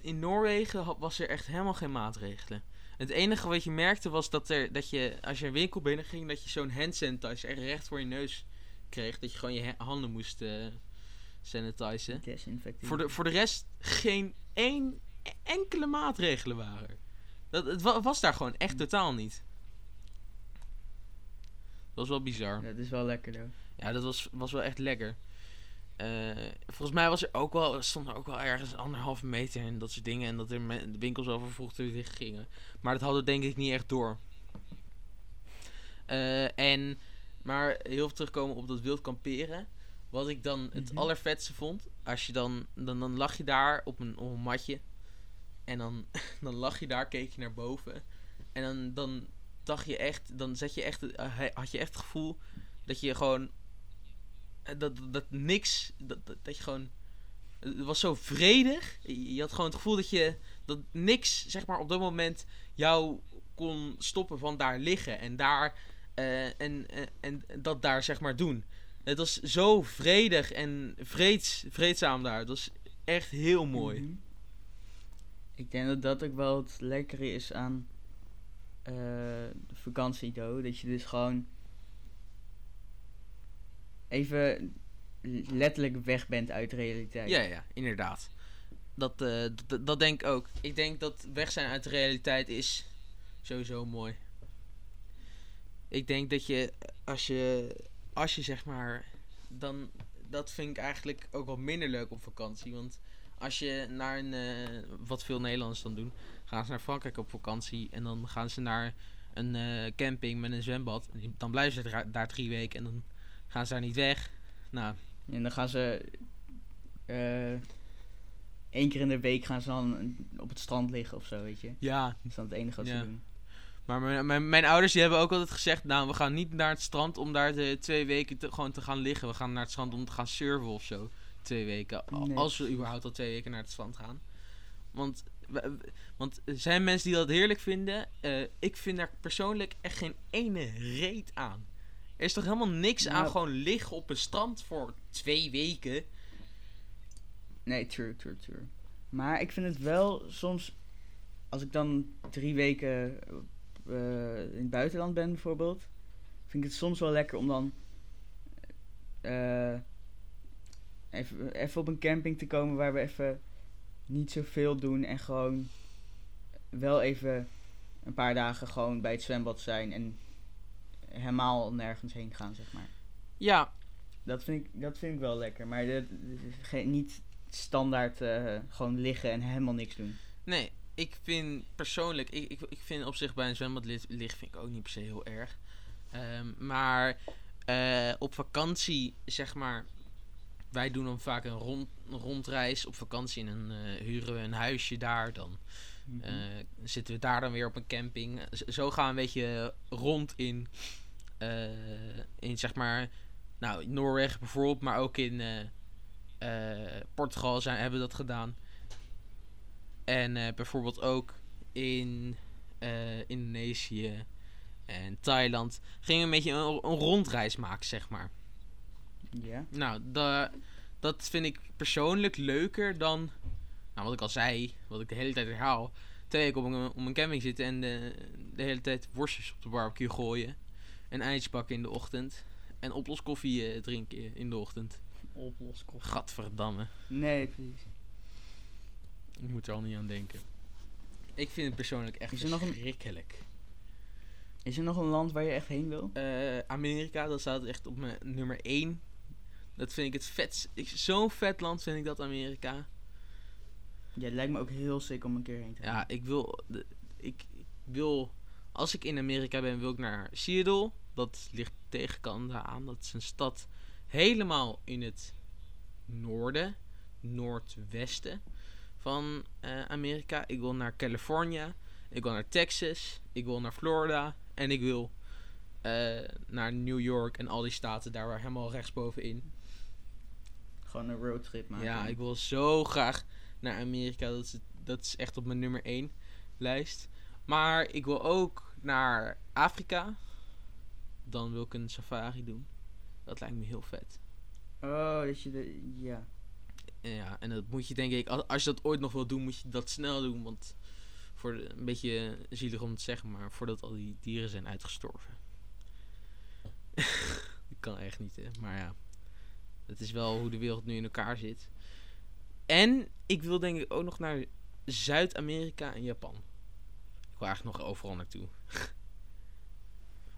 in Noorwegen was er echt helemaal geen maatregelen. Het enige wat je merkte was dat, er, dat je, als je een winkel binnen ging, dat je zo'n hand sanitizer echt recht voor je neus kreeg. Dat je gewoon je ha- handen moest eh sanitizen. Voor de, voor de rest geen één enkele maatregelen waren. Dat, het wa- was daar gewoon echt totaal niet. Dat was wel bizar. Dat is wel lekker, though. Ja, dat was, was wel echt lekker. Eh, volgens mij was er ook wel, stond er ook wel ergens anderhalve meter en dat soort dingen. En dat er me- de winkels over vroeg dicht gingen. Maar dat hadden we denk ik niet echt door. Eh, en, maar heel veel terugkomen op dat wild kamperen. Wat ik dan het Mhm. allervetste vond. Als je dan, dan, dan lag je daar op een, op een matje. En dan, dan lag je daar, keek je naar boven. En dan, dan dacht je echt, dan zat je echt, eh, had je echt het gevoel dat je gewoon eh, dat, dat, niks dat, dat, je gewoon het was zo vredig je je had gewoon het gevoel dat je dat niks zeg maar op dat moment jou kon stoppen van daar liggen en daar eh, en, en, en dat daar zeg maar doen het was zo vredig en vreeds, vreedzaam daar het was echt heel mooi Mhm. Ik denk dat dat ook wel het lekkere is aan eh, de vakantie. Dat je dus gewoon even letterlijk weg bent uit de realiteit. Ja, ja, inderdaad. Dat, eh, dat denk ik ook. Ik denk dat weg zijn uit de realiteit is sowieso mooi. Ik denk dat je, als je, als je zeg maar, dan, dat vind ik eigenlijk ook wel minder leuk op vakantie. Want als je naar een, eh, wat veel Nederlanders dan doen, gaan ze naar Frankrijk op vakantie en dan gaan ze naar een eh, camping met een zwembad. Dan blijven ze daar, drie weken en dan gaan ze daar niet weg. Nou, En dan gaan ze eh één keer in de week gaan ze dan op het strand liggen of zo, weet je. ja, Dat is dan het enige wat Ja. ze doen. Maar mijn, mijn, mijn ouders die hebben ook altijd gezegd, nou we gaan niet naar het strand om daar de twee weken te, gewoon te gaan liggen. We gaan naar het strand om te gaan surfen of zo. Twee weken. Nee. Als we überhaupt al twee weken naar het strand gaan. Want, want er zijn mensen die dat heerlijk vinden. Eh, ik vind daar persoonlijk echt geen ene reet aan. Er is toch helemaal niks aan Nou. gewoon liggen op een strand voor twee weken. Nee, true, true, true. Maar ik vind het wel soms, als ik dan drie weken eh, in het buitenland ben bijvoorbeeld, vind ik het soms wel lekker om dan eh, even, even op een camping te komen waar we even niet zoveel doen en gewoon wel even een paar dagen gewoon bij het zwembad zijn en helemaal nergens heen gaan, zeg maar. Ja, Dat vind ik, dat vind ik wel lekker, maar dat, niet standaard eh, gewoon liggen en helemaal niks doen. Nee, ik vind persoonlijk, ik, ik, ik vind op zich bij een zwembad li- liggen vind ik ook niet per se heel erg. Ehm, maar eh, op vakantie, zeg maar, wij doen dan vaak een, rond, een rondreis op vakantie en eh, huren we een huisje daar. Dan eh, zitten we daar dan weer op een camping. Zo gaan we een beetje rond in, eh, in zeg maar, nou, Noorwegen bijvoorbeeld, maar ook in Portugal zijn, hebben we dat gedaan. En bijvoorbeeld ook in Indonesië en Thailand gingen we een beetje een, een rondreis maken, zeg maar. Ja. Nou, da, dat vind ik persoonlijk leuker dan nou, wat ik al zei, wat ik de hele tijd herhaal, twee weken op een, op een camping zitten en de, de hele tijd worstjes op de barbecue gooien. En eitjes pakken in de ochtend. En oploskoffie eh, drinken in de ochtend. Oploskoffie. Gadverdamme. Nee, precies. Ik moet er al niet aan denken. Ik vind het persoonlijk echt Is er nog een- verschrikkelijk. Is er nog een land waar je echt heen wil? Eh, Amerika, dat staat echt op mijn nummer 1. Dat vind ik het ik- Zo'n vet land vind ik dat Amerika. Ja, het lijkt me ook heel sick om een keer heen te gaan. Ja, ik wil, ik wil, als ik in Amerika ben, wil ik naar Seattle. Dat ligt tegen Canada aan. Dat is een stad helemaal in het noorden, noordwesten van eh, Amerika. Ik wil naar California. Ik wil naar Texas. Ik wil naar Florida. En ik wil eh, naar New York en al die staten daar waar helemaal rechtsbovenin. Gewoon een roadtrip maken. Ja, ik wil zo graag naar Amerika. Dat is, dat is echt op mijn nummer 1 lijst. Maar ik wil ook naar Afrika. Dan wil ik een safari doen. Dat lijkt me heel vet. Oh, dat je de... Ja. Ja, en dat moet je denk ik, als, als je dat ooit nog wil doen, moet je dat snel doen. Want voor de- een beetje zielig om te zeggen, maar voordat al die dieren zijn uitgestorven. dat kan echt niet, hè. Maar ja, dat is wel hoe de wereld nu in elkaar zit. En ik wil denk ik ook nog naar Zuid-Amerika en Japan. Ik wil eigenlijk nog overal naartoe.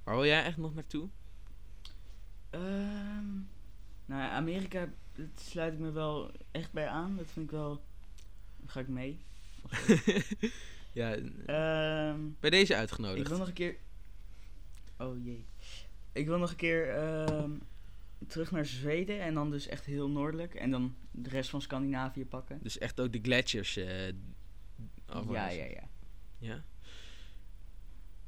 Waar wil jij echt nog naartoe? Ehm nou ja, Amerika, dat sluit ik me wel echt bij aan. Dat vind ik wel... Daar ga ik mee. ja, Ehm bij deze uitgenodigd. ik wil nog een keer... Oh jee. Ik wil nog een keer ehm, terug naar Zweden en dan dus echt heel noordelijk. En dan de rest van Scandinavië pakken. Dus echt ook de gletsjers. eh ja, ja, ja. Ja.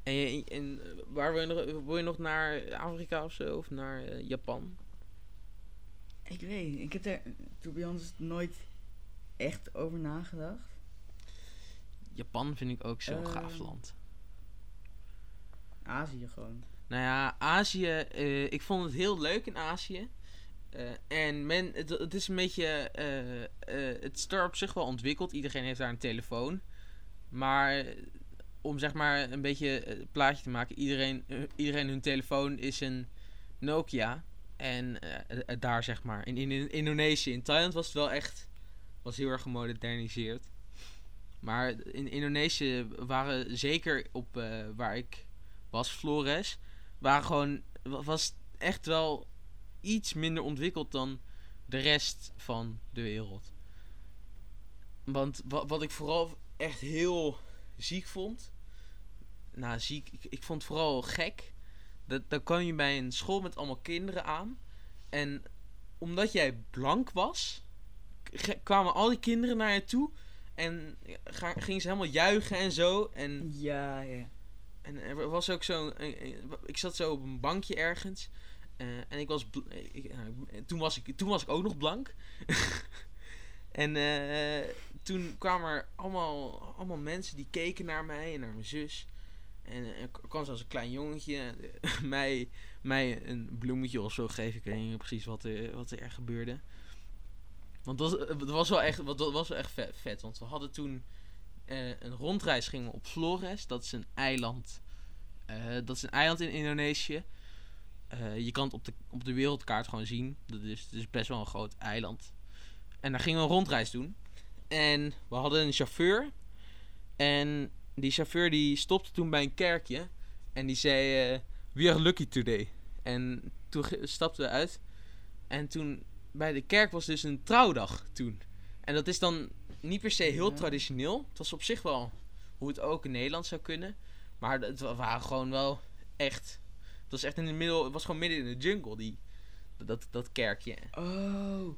En, je, en waar wil je, nog, wil je nog naar Afrika of zo? Of naar eh, Japan? Ik weet. Ik heb daar, to be honest, nooit echt over nagedacht. Japan vind ik ook zo'n gaaf Ehm. land. Azië gewoon. Nou ja, Azië. eh, ik vond het heel leuk in Azië. Eh, en men, het, is een beetje. eh, het is op zich wel ontwikkeld. Iedereen heeft daar een telefoon. Maar om zeg maar een beetje het plaatje te maken. Iedereen, iedereen hun telefoon is een Nokia. En daar zeg maar. In, in, Indonesië. In Thailand was het wel echt. Was heel erg gemoderniseerd. Maar in Indonesië waren zeker op waar ik was, Flores. Waren gewoon. wa- Was echt wel iets minder ontwikkeld dan de rest van de wereld. Want wa- wat ik vooral echt heel ziek vond. Nou, ziek. Ik, ik vond het vooral gek. Dat, dan kwam je bij een school met allemaal kinderen aan. En omdat jij blank was, kwamen al die kinderen naar je toe. En gingen ze helemaal juichen en zo. En Ja, ja. En er was ook zo. Ik zat zo op een bankje ergens. eh, en ik was. nou, toen, was ik, toen was ik ook nog blank. en eh, toen kwamen er allemaal, allemaal mensen die keken naar mij en naar mijn zus. En eh, er kwam zelfs een klein jongetje eh, mij, mij een bloemetje of zo geven. Ik weet niet precies wat er, wat er gebeurde. Want dat, was- het was wel echt, dat was wel echt vet, vet. Want we hadden toen eh, een rondreis gingen we op Flores. Dat is een eiland. eh, dat is een eiland in Indonesië. Eh, je kan het op de, op de wereldkaart gewoon zien. Dat is, het is best wel een groot eiland. En daar gingen we een rondreis doen. En we hadden een chauffeur. En die chauffeur die stopte toen bij een kerkje. En die zei: eh, We are lucky today. En toen stapten we uit. En toen bij de kerk was dus een trouwdag toen. En dat is dan niet per se heel Ja. traditioneel. Het was op zich wel hoe het ook in Nederland zou kunnen. Maar het wa- waren gewoon wel echt. Het was echt in het middel. Het was gewoon midden in de jungle, die, dat, dat kerkje. Oh.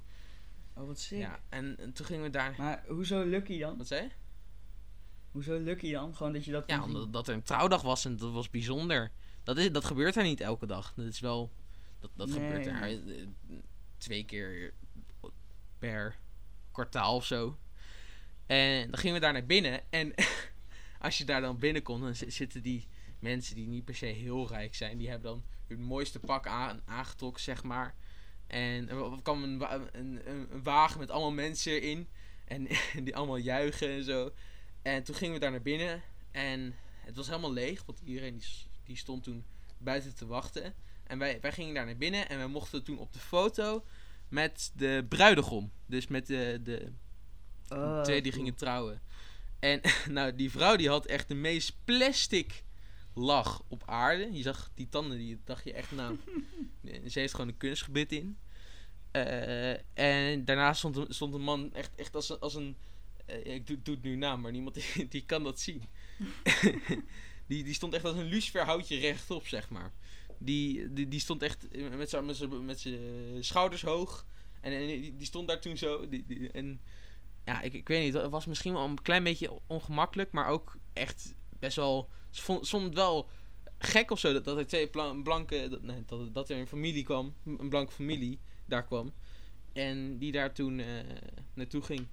Oh, wat sick. Ja, en, en toen gingen we daar. Maar hoezo lucky dan? Wat zei je? Hoezo lucky dan? Gewoon dat je dat Ja, omdat dat er een trouwdag was en dat was bijzonder. Dat, is, dat gebeurt er niet elke dag. Dat is wel. Dat, dat Nee, gebeurt er eh, twee keer per kwartaal of zo. En dan gingen we daar naar binnen. En als je daar dan binnenkomt, dan zi- zitten die mensen die niet per se heel rijk zijn. Die hebben dan hun mooiste pak aan, aangetrokken, zeg maar. En er wa- kwam een, een, een, wagen met allemaal mensen erin. En die allemaal juichen en zo. En toen gingen we daar naar binnen. En het was helemaal leeg, want iedereen die, die stond toen buiten te wachten. En wij, wij gingen daar naar binnen en we mochten toen op de foto met de bruidegom. Dus met de, de Oh, twee die gingen trouwen. En nou, die vrouw die had echt de meest plastic lach op aarde. Je zag die tanden, die dacht je echt, nou, ze heeft gewoon een kunstgebit in. Eh, en daarna stond, een- stond een man echt, echt als een, als een eh, ik doe, doe het nu na, maar niemand die, die kan dat zien. die, die stond echt als een luciferhoutje rechtop, zeg maar. Die, die, die stond echt met zijn met zijn- met zijn schouders hoog. En, en die, die stond daar toen zo. Die, die, en ja, ik, ik weet niet, het was misschien wel een klein beetje ongemakkelijk, maar ook echt best wel. Vond, het wel gek of zo dat, dat er twee bla- blanke. Dat, nee, dat, dat er een familie kwam, een blanke familie daar kwam. En die daar toen eh, naartoe ging.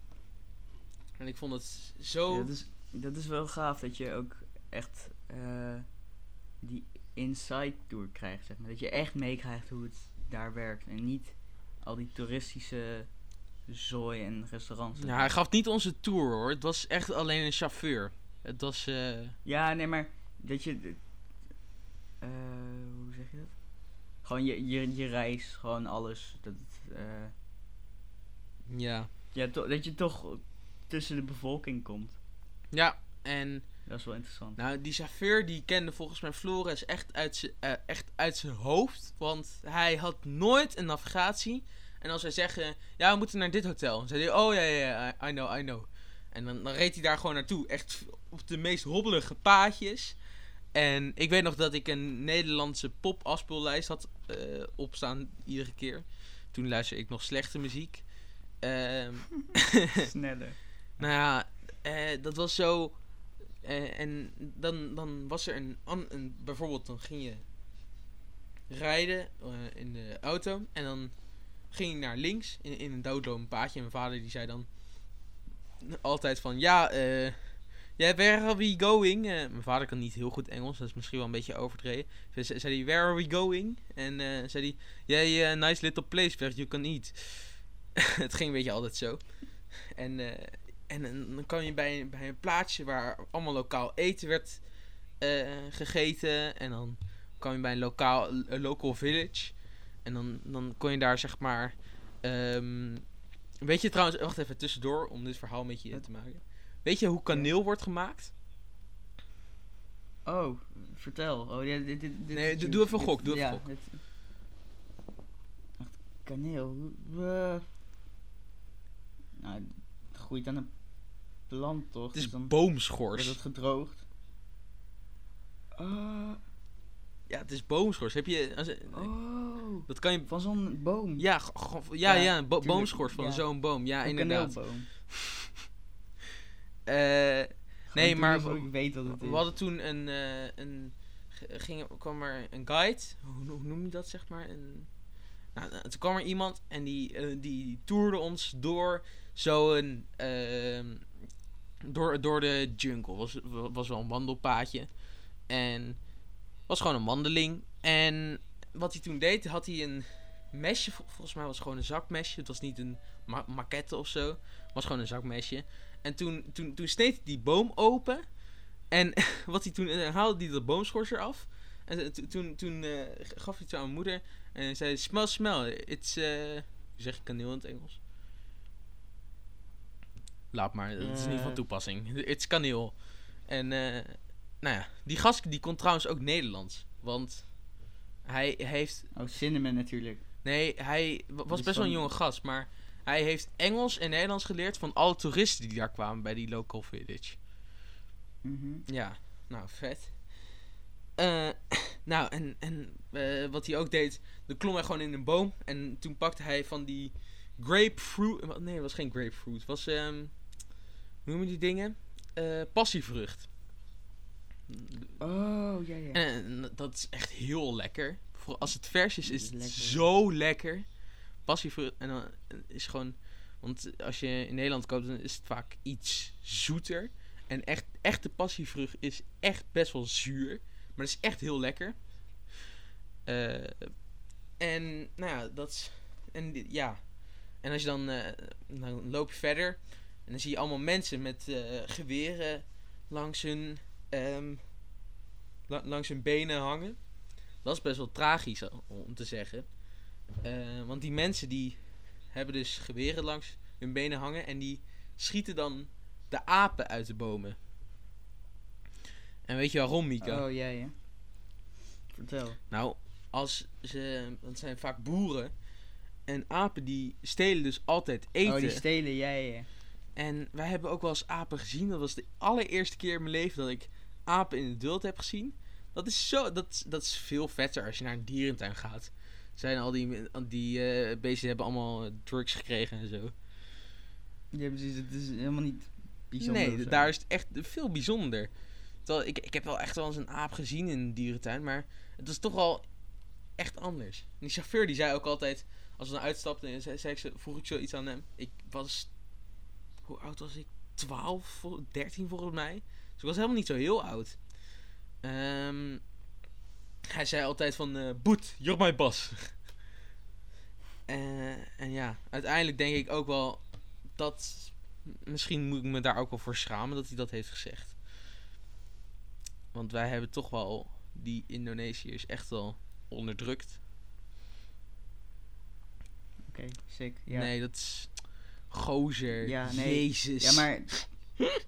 En ik vond het zo. Dat, is, dat is wel gaaf dat je ook echt eh, die inside tour krijgt, zeg maar. Dat je echt meekrijgt hoe het daar werkt. En niet al die toeristische zooi en restaurants. Ja, hij gaf niet onze tour hoor. Het was echt alleen een chauffeur. Het was. eh, Ja, nee, maar dat je... eh, hoe zeg je dat? Gewoon je, je, je reis, gewoon alles. Dat, eh, ja. ja, dat je toch tussen de bevolking komt. Ja, en. Dat is wel interessant. Nou, die chauffeur die kende volgens mij Flores echt uit zijn echt uit zijn hoofd. Want hij had nooit een navigatie. En als wij zeggen, ja, we moeten naar dit hotel. Zei hij, oh ja, ja, ja, I know, I know. En dan, dan reed hij daar gewoon naartoe. Echt op de meest hobbelige paadjes. En ik weet nog dat ik een Nederlandse pop-afspeellijst had eh, opstaan iedere keer. Toen luisterde ik nog slechte muziek. Ehm Sneller. nou ja, eh, dat was zo. eh, en dan, dan was er een, een. Bijvoorbeeld, dan ging je rijden in de auto. En dan ging je naar links in, een doodloop paadje. En mijn vader die zei dan altijd van ja, eh. Where are we going? Eh, mijn vader kan niet heel goed Engels, dat is misschien wel een beetje overdreven. Ze ze- zei hij, where are we going? En eh zei hij, yeah, yeah, nice little place where you can eat. het ging een beetje altijd zo. En, eh, en, en dan kwam je bij, bij een plaatsje waar allemaal lokaal eten werd gegeten. En dan kwam je bij een lokaal, local village. En dan, dan kon je daar zeg maar... ehm, weet je trouwens, wacht even tussendoor om dit verhaal met je te maken. Weet je hoe kaneel wordt gemaakt? Oh, vertel. Oh, ja, dit, dit, dit, Nee, doe- even dit- gok, doe even ja, gok. kaneel. nou, het groeit aan een plant, toch? Het is Dus boomschors. wordt het gedroogd. Ah, Ja, het is boomschors. Heb je... Als, oh, Dat kan je... van zo'n boom. Ja, ja, Ja, ja, een bo- boomschors van ja. zo'n boom. Ja, een inderdaad. kaneelboom. Gewoon nee, maar ik weet wat het we is. hadden toen een, eh, een ging, kwam er een guide, hoe, hoe noem je dat zeg maar? Een, nou, eh, toen kwam er iemand en die, die toerde ons door zo'n, ehm, door, door de jungle. Was, was wel een wandelpaadje en was gewoon een wandeling. En wat hij toen deed, had hij een mesje, vol- volgens mij was het gewoon een zakmesje. Het was niet een ma maquette of zo, het was gewoon een zakmesje. En toen, toen, toen sneed hij die boom open. En wat hij toen eh, haalde hij de boomschors eraf. En to- toen, toen eh, gaf hij het aan mijn moeder. En zei: Smell, smell. It's. hoe zeg je kaneel in het Engels? Laat maar, dat is niet van toepassing. It's kaneel. En eh, nou ja, die gast die kon trouwens ook Nederlands. Want hij heeft Oh, cinnamon natuurlijk. Nee, hij wa- was best wel een jonge gast, maar hij heeft Engels en Nederlands geleerd van alle toeristen die daar kwamen bij die local village. Mhm. Ja, nou, vet. Eh, nou, en, en eh, wat hij ook deed, dan klom hij gewoon in een boom en toen pakte hij van die grapefruit, nee, het was geen grapefruit, het was, ehm, hoe noem je die dingen? Eh, passievrucht. Oh, ja, ja. En dat is echt heel lekker. Voor als het vers is, is het Lekker. zo lekker. Passievrucht. En dan is gewoon. Want als je in Nederland koopt, dan is het vaak iets zoeter. En echt, echte passievrucht is echt best wel zuur. Maar het is echt heel lekker. Eh, en nou ja, dat is. En ja. En als je dan. eh, dan loop je verder. En dan zie je allemaal mensen met eh, geweren langs hun, ehm, la- langs hun benen hangen. Dat is best wel tragisch om te zeggen. Eh, want die mensen die hebben dus geweren langs hun benen hangen en die schieten dan de apen uit de bomen. En weet je waarom, Mika? Oh, jij, hè? Vertel. Nou, als ze, want het zijn vaak boeren. En apen die stelen dus altijd eten. Oh, die stelen jij, hè? En wij hebben ook wel eens apen gezien. Dat was de allereerste keer in mijn leven dat ik apen in het wild heb gezien. Dat is, zo, dat, dat is veel vetter als je naar een dierentuin gaat. Zijn al die, die eh, beesten hebben allemaal eh, drugs gekregen en zo. Ja, precies. Het is helemaal niet bijzonder. nee, daar is het echt veel bijzonder. Terwijl ik, ik heb wel echt wel eens een aap gezien in een dierentuin, maar het was toch wel echt anders. En die chauffeur die zei ook altijd, als we dan uitstapten, en zei, zei ik vroeg ik zoiets aan hem. Ik was, hoe oud was ik? 12, vol- 13 volgens mij. Dus ik was helemaal niet zo heel oud. Ehm, hij zei altijd van, eh Boet, you're my boss. Eh, en ja, uiteindelijk denk ik ook wel dat misschien moet ik me daar ook wel voor schamen dat hij dat heeft gezegd. Want wij hebben toch wel die Indonesiërs echt wel onderdrukt. Oké, sick. Ja. Nee, dat is gozer. Ja, nee. Jezus. Ja, maar...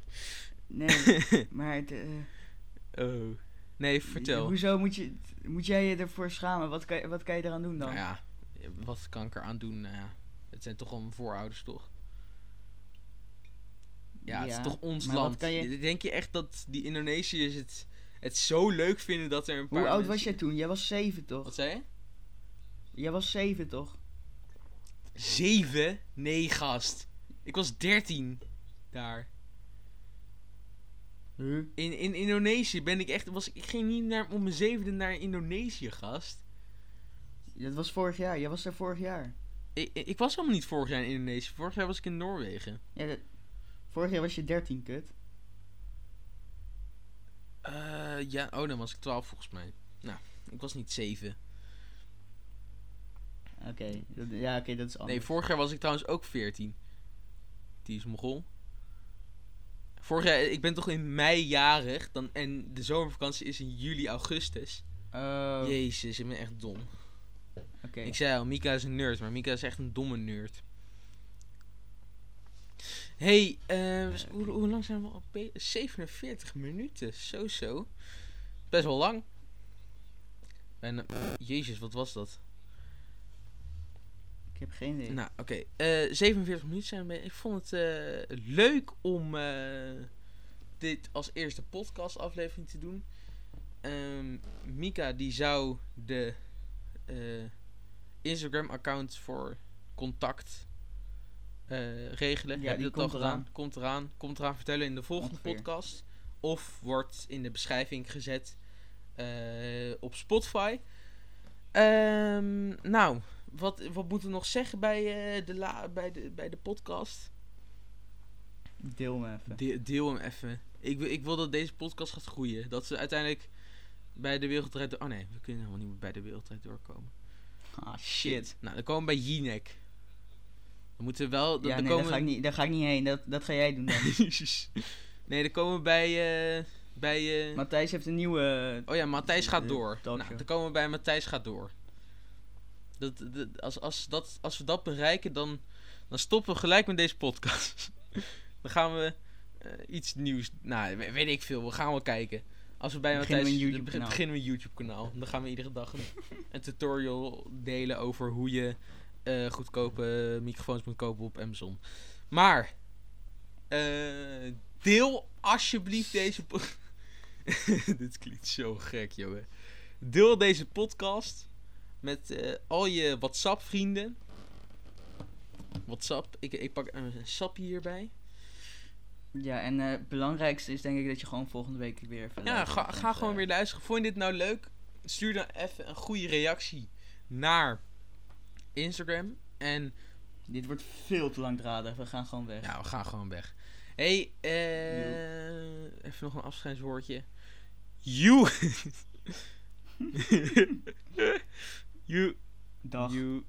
Nee, maar... Het, eh, oh. Nee, vertel. Hoezo moet, je, moet jij je ervoor schamen? Wat kan, je- wat kan je eraan doen dan? Nou ja, wat kan ik eraan doen? Nou ja, het zijn toch wel mijn voorouders, toch? Ja, het is toch ons maar wat land. kan je- Denk je echt dat die Indonesiërs het, het zo leuk vinden dat er een paar Hoe oud was jij toen? Jij was zeven, toch? Wat zei je? Jij was zeven, toch? Zeven? Nee, gast. Ik was 13 daar. Huh? In, in Indonesië ben ik echt. Was, ik ging niet naar, om mijn zevende naar Indonesië, gast. Dat was vorig jaar. Jij was daar vorig jaar. Ik, ik was helemaal niet vorig jaar in Indonesië. Vorig jaar was ik in Noorwegen. Ja, dat- vorig jaar was je 13, kut. Eh, ja, oh, dan was ik 12 volgens mij. Nou, ik was niet 7. Oké, ja, oké, dat is anders. Nee, vorig jaar was ik trouwens ook 14. Die is Mogol. Vorig jaar, ik ben toch in mei jarig. Dan, en de zomervakantie is in juli, augustus. Oh, Jezus, ik ben echt dom. oké. Ik zei al, Mika is een nerd, maar Mika is echt een domme nerd. hey, eh, hoe, hoe lang zijn we al bezig? 47 minuten, zo zo. Best wel lang. En, jezus, wat was dat? Ik heb geen idee. Nou, oké. eh 47 minuten zijn we. Ik vond het eh, leuk om eh, dit als eerste podcast aflevering te doen. Ehm, Mika die zou de eh, Instagram account voor contact regelen. Ja, Heb je die dat al komt gedaan? eraan. Komt eraan. Komt eraan vertellen in de volgende Ongeveer. podcast. Of wordt in de beschrijving gezet op Spotify. Ehm, nou, wat, wat moeten we nog zeggen bij, eh, de, la, bij, de, bij de podcast? Deel me even. De- deel hem even. Ik, wil- ik wil dat deze podcast gaat groeien. Dat ze uiteindelijk bij de wereldrijd... door- Oh nee, we kunnen helemaal niet meer bij de wereldrijd doorkomen. Ah, Shit. Nou, dan komen we bij Jinek. Dan moeten we wel... Dan, Ja, dan nee, komen daar ga, ik niet, daar ga ik niet heen. Dat, dat ga jij doen dan. nee, dan komen we bij... eh, bij eh, Matthijs heeft een nieuwe... Oh ja, Matthijs gaat door. Nou, dan komen we bij Matthijs gaat door. Dat, dat, als, als, dat, als we dat bereiken, dan, dan stoppen we gelijk met deze podcast. dan gaan we eh, iets nieuws... Nou, we- weet ik veel. We gaan wel kijken. Als we bij Beginnen we een een YouTube-kanaal. Dan gaan we iedere dag een, een tutorial delen over hoe je eh, goedkope microfoons moet kopen op Amazon. Maar... eh, deel alsjeblieft deze... Dit klinkt zo gek, jongen. Deel deze podcast met eh, al je WhatsApp-vrienden. WhatsApp. Ik, ik pak een sapje hierbij. Ja, en eh, het belangrijkste is denk ik dat je gewoon volgende week weer even Ja, ga, ga gewoon eh, weer luisteren. Vond je dit nou leuk? Stuur dan even een goede reactie naar Instagram. En Dit wordt veel te langdradig. We gaan gewoon weg. ja, we gaan gewoon weg. hey, even nog een afscheidswoordje. You. you. Dag. You